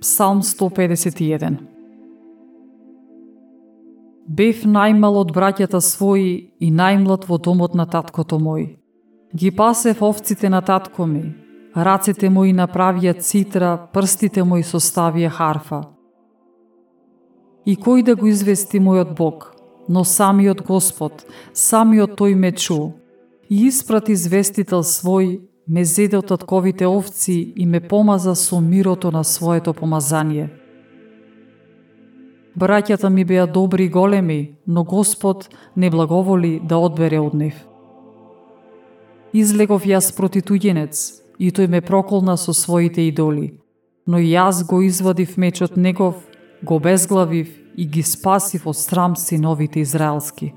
Псалм 151 Бев најмал од браќата своји и најмлад во домот на таткото мој. Ги пасев овците на татко ми, рацете мои направија цитра, прстите мои составија харфа. И кој да го извести мојот Бог, но самиот Господ, самиот тој ме чу, и испрати известител свој, ме зеде од татковите овци и ме помаза со мирото на своето помазание. Браќата ми беа добри и големи, но Господ не благоволи да одбере од нив. Излегов јас проти туѓенец, и тој ме проколна со своите идоли. Но јас го извадив мечот негов, го безглавив и ги спасив од срам синовите израелски.